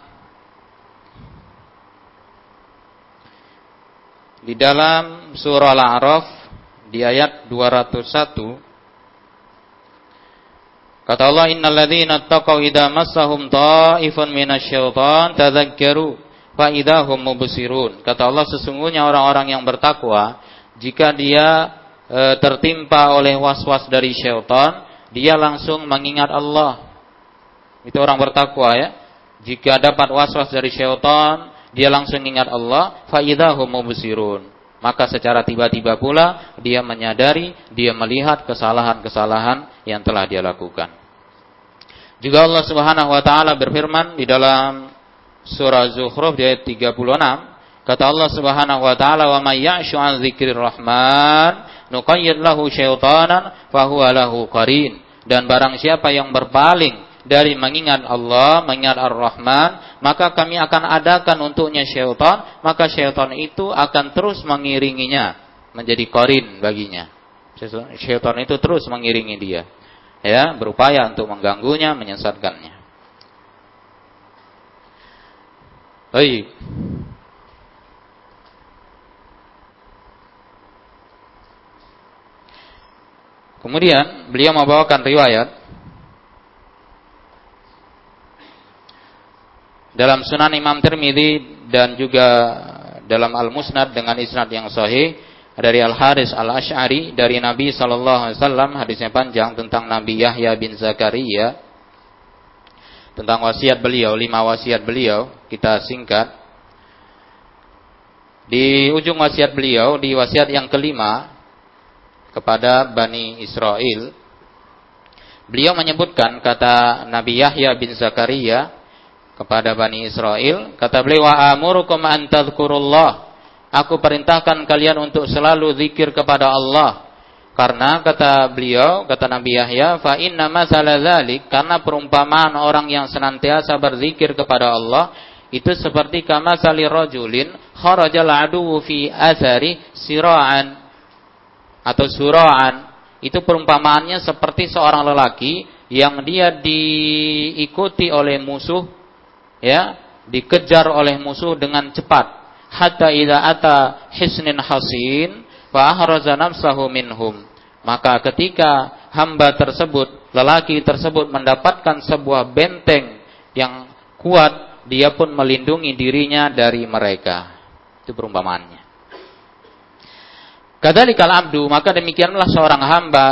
Di dalam surah Al-A'raf di ayat 201 kata Allah innal ladzina taqaw idza massahum ta'ifun minasyaiton tadzakkaru fa idahum mubsirun. Kata Allah sesungguhnya orang-orang yang bertakwa jika dia e, tertimpa oleh was-was dari syaitan, dia langsung mengingat Allah. Itu orang bertakwa ya. Jika dapat was-was dari syaitan, dia langsung ingat Allah, faidahum mubsirun. Maka secara tiba-tiba pula dia menyadari, dia melihat kesalahan-kesalahan yang telah dia lakukan. Juga Allah Subhanahu wa taala berfirman di dalam surah Zukhruf ayat 36, kata Allah Subhanahu wa taala, "Wa may ya'shu 'an dzikrir rahman nuqayyid lahu syaitanan fahuwa lahu qarin." Dan barang siapa yang berpaling dari mengingat Allah, mengingat Ar-Rahman, maka kami akan adakan untuknya syaitan, maka syaitan itu akan terus mengiringinya menjadi korin baginya. Syaitan itu terus mengiringi dia. Ya, berupaya untuk mengganggunya, menyesatkannya. Baik. Kemudian beliau membawakan riwayat dalam Sunan Imam Tirmidzi dan juga dalam Al-Musnad dengan isnad yang sahih dari Al Haris Al Ash'ari dari Nabi sallallahu alaihi wasallam hadisnya panjang tentang Nabi Yahya bin Zakaria. Tentang wasiat beliau lima wasiat beliau kita singkat. Di ujung wasiat beliau di wasiat yang kelima kepada Bani Israel beliau menyebutkan kata Nabi Yahya bin Zakaria kepada Bani Israel. Kata beliau, wa amurukum an tadhkurullah. Aku perintahkan kalian untuk selalu zikir kepada Allah. Karena kata beliau, kata Nabi Yahya, fa inna masalah dzalik karena perumpamaan orang yang senantiasa berzikir kepada Allah itu seperti kama sali rajulin kharajal aduwu fi siraan atau suraan itu perumpamaannya seperti seorang lelaki yang dia diikuti oleh musuh ya dikejar oleh musuh dengan cepat hatta idza ata hisnin hasin fa ahraza nafsahu minhum maka ketika hamba tersebut lelaki tersebut mendapatkan sebuah benteng yang kuat dia pun melindungi dirinya dari mereka. Itu perumpamaannya. Kadzalikal abdu, maka demikianlah seorang hamba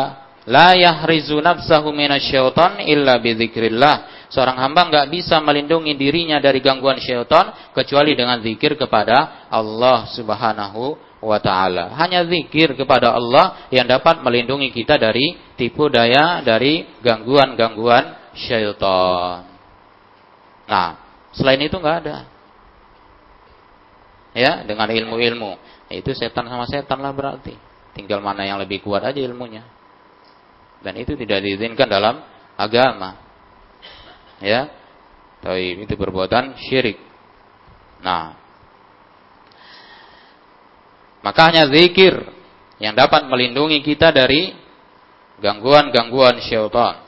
la yahrizu nafsahu minasyaiton illa bidzikrillah. Seorang hamba enggak bisa melindungi dirinya dari gangguan syaitan kecuali dengan zikir kepada Allah Subhanahu wa taala. Hanya zikir kepada Allah yang dapat melindungi kita dari tipu daya dari gangguan-gangguan syaitan. Nah, selain itu enggak ada. Ya, dengan ilmu-ilmu. Itu setan sama setan lah berarti. Tinggal mana yang lebih kuat aja ilmunya. Dan itu tidak diizinkan dalam agama. Ya. Tapi itu perbuatan syirik. Nah, maka hanya zikir yang dapat melindungi kita dari gangguan-gangguan syaitan.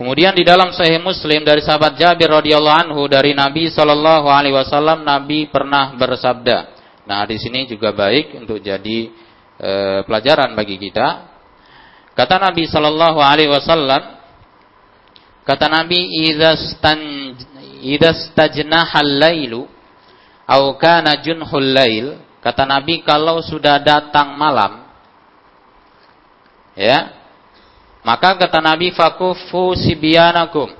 Kemudian di dalam Sahih Muslim dari sahabat Jabir radhiyallahu anhu dari Nabi Shallallahu alaihi wasallam Nabi pernah bersabda. Nah, di sini juga baik untuk jadi e, pelajaran bagi kita. Kata Nabi Shallallahu alaihi wasallam kata Nabi idza stan idza stajnaha lailu au kana junhul lail kata Nabi kalau sudah datang malam ya maka kata Nabi fakufu sibyanakum.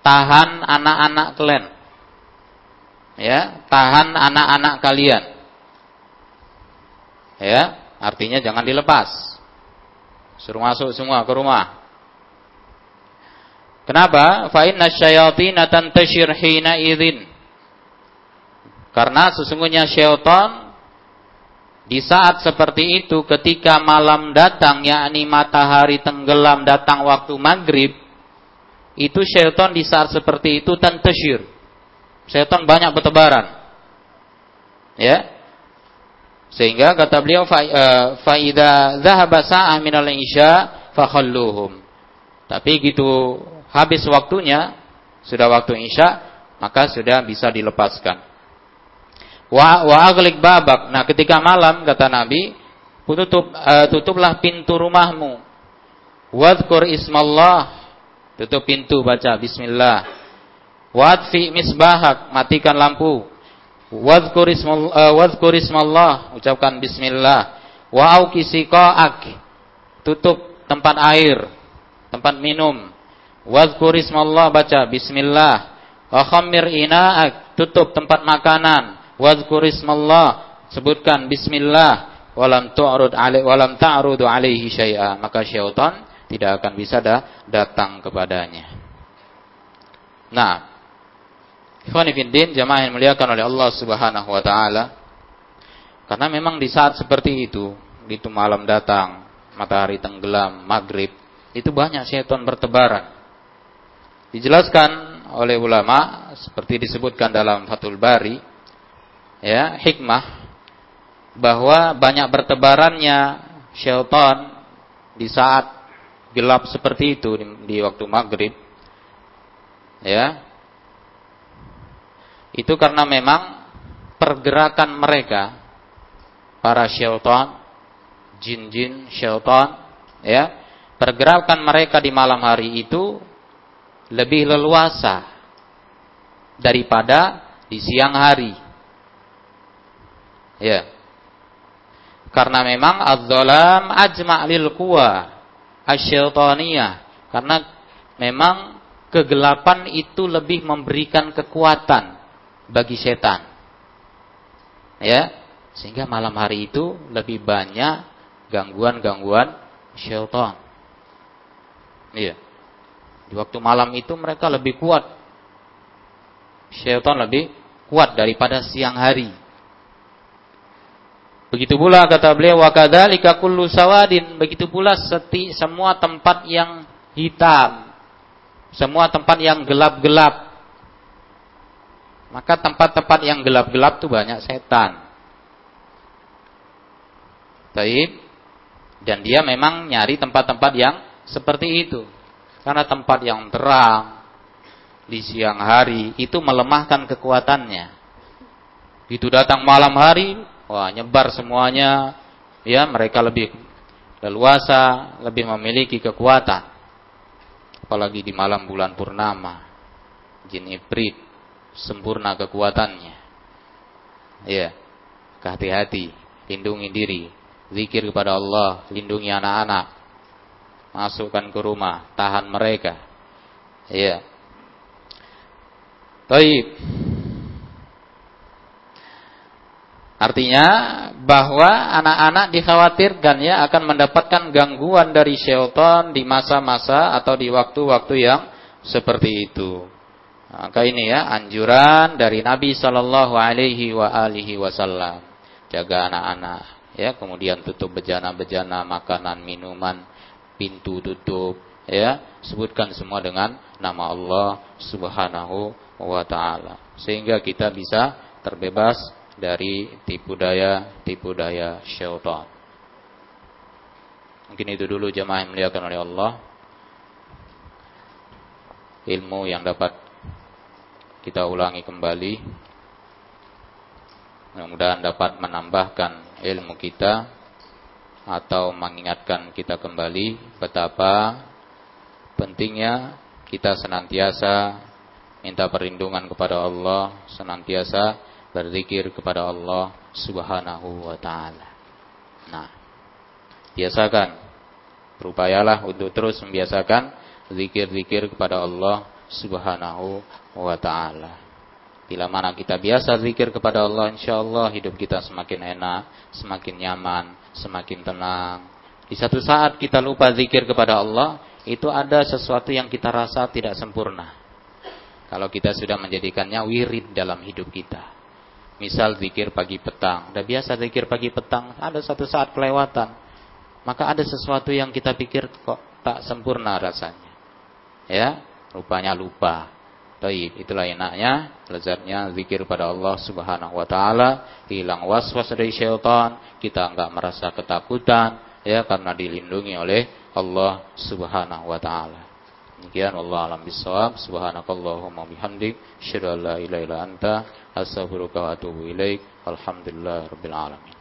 Tahan anak-anak kalian. Ya, tahan anak-anak kalian. Ya, artinya jangan dilepas. Suruh masuk semua ke rumah. Kenapa? Fa inna syayatin tantashir hina idzin. Karena sesungguhnya syaitan di saat seperti itu ketika malam datang yakni matahari tenggelam datang waktu maghrib itu syaitan di saat seperti itu tantasyir. Syaitan banyak bertebaran. Ya. Sehingga kata beliau faida zahaba sa'ah minal isya. Tapi gitu habis waktunya sudah waktu isya maka sudah bisa dilepaskan. Wa wa aglik babak. Nah, ketika malam kata Nabi, tutup uh, tutuplah pintu rumahmu. Wadhkur ismallah. Tutup pintu baca bismillah. Wadfi misbahak, matikan lampu. Wadhkur ismallah, uh, wadhkur ismallah, ucapkan bismillah. Wa auki Tutup tempat air, tempat minum. Wadhkur ismallah baca bismillah. Wa khammir ina'ak, tutup tempat makanan. Wadhkur ismallah sebutkan bismillah. Walam tu'rud alaihi walam ta'rudu alaihi syai'a. Maka syaitan tidak akan bisa da datang kepadanya. Nah ikhwan fillah jamaah yang muliakan oleh Allah Subhanahu wa taala. Karena memang di saat seperti itu itu malam datang matahari tenggelam maghrib itu banyak syaitan bertebaran dijelaskan oleh ulama seperti disebutkan dalam Fathul Bari ya hikmah bahwa banyak bertebarannya syaitan di saat gelap seperti itu di, di waktu maghrib ya. Itu karena memang pergerakan mereka para syaitan jin-jin syaitan ya pergerakan mereka di malam hari itu lebih leluasa daripada di siang hari Ya. Karena memang az-zalam ajma' lil quwa asyaitaniyah. Karena memang kegelapan itu lebih memberikan kekuatan bagi setan. Ya. Sehingga malam hari itu lebih banyak gangguan-gangguan syaitan. Iya. Di waktu malam itu mereka lebih kuat. Syaitan lebih kuat daripada siang hari. Begitu pula kata beliau wa kadzalika kullu sawadin, begitu pula seti semua tempat yang hitam, semua tempat yang gelap-gelap. Maka tempat-tempat yang gelap-gelap itu banyak setan. Taib. Dan dia memang nyari tempat-tempat yang seperti itu. Karena tempat yang terang di siang hari itu melemahkan kekuatannya. Itu datang malam hari Wah, nyebar semuanya. Ya, mereka lebih leluasa, lebih memiliki kekuatan. Apalagi di malam bulan purnama. jin ibrit, sempurna kekuatannya. Ya, hati-hati, lindungi diri, zikir kepada Allah, lindungi anak-anak, masukkan ke rumah, tahan mereka. Ya. Baik. Artinya bahwa anak-anak dikhawatirkan ya akan mendapatkan gangguan dari syaitan di masa-masa atau di waktu-waktu yang seperti itu. Maka ini ya anjuran dari Nabi Shallallahu Alaihi Wasallam jaga anak-anak ya kemudian tutup bejana-bejana makanan minuman pintu tutup ya sebutkan semua dengan nama Allah Subhanahu wa taala sehingga kita bisa terbebas dari tipu daya tipu daya syaitan. Mungkin itu dulu jemaah yang muliakan oleh Allah. Ilmu yang dapat kita ulangi kembali. Mudah-mudahan dapat menambahkan ilmu kita atau mengingatkan kita kembali betapa pentingnya kita senantiasa minta perlindungan kepada Allah, senantiasa berzikir kepada Allah Subhanahu wa taala. Nah, biasakan berupayalah untuk terus membiasakan zikir-zikir kepada Allah Subhanahu wa taala. Bila mana kita biasa zikir kepada Allah, insya Allah hidup kita semakin enak, semakin nyaman, semakin tenang. Di satu saat kita lupa zikir kepada Allah, itu ada sesuatu yang kita rasa tidak sempurna. Kalau kita sudah menjadikannya wirid dalam hidup kita. Misal zikir pagi petang. Udah biasa zikir pagi petang. Ada satu saat kelewatan. Maka ada sesuatu yang kita pikir kok tak sempurna rasanya. Ya, rupanya lupa. Taib, itulah enaknya, lezatnya zikir pada Allah Subhanahu wa taala, hilang was-was dari syaitan, kita enggak merasa ketakutan ya karena dilindungi oleh Allah Subhanahu wa taala. Demikian Allah alam bisawab. Subhanakallahumma bihamdik. An la ilaha anta astaghfiruka wa atubu ilaik. Alhamdulillah rabbil alamin.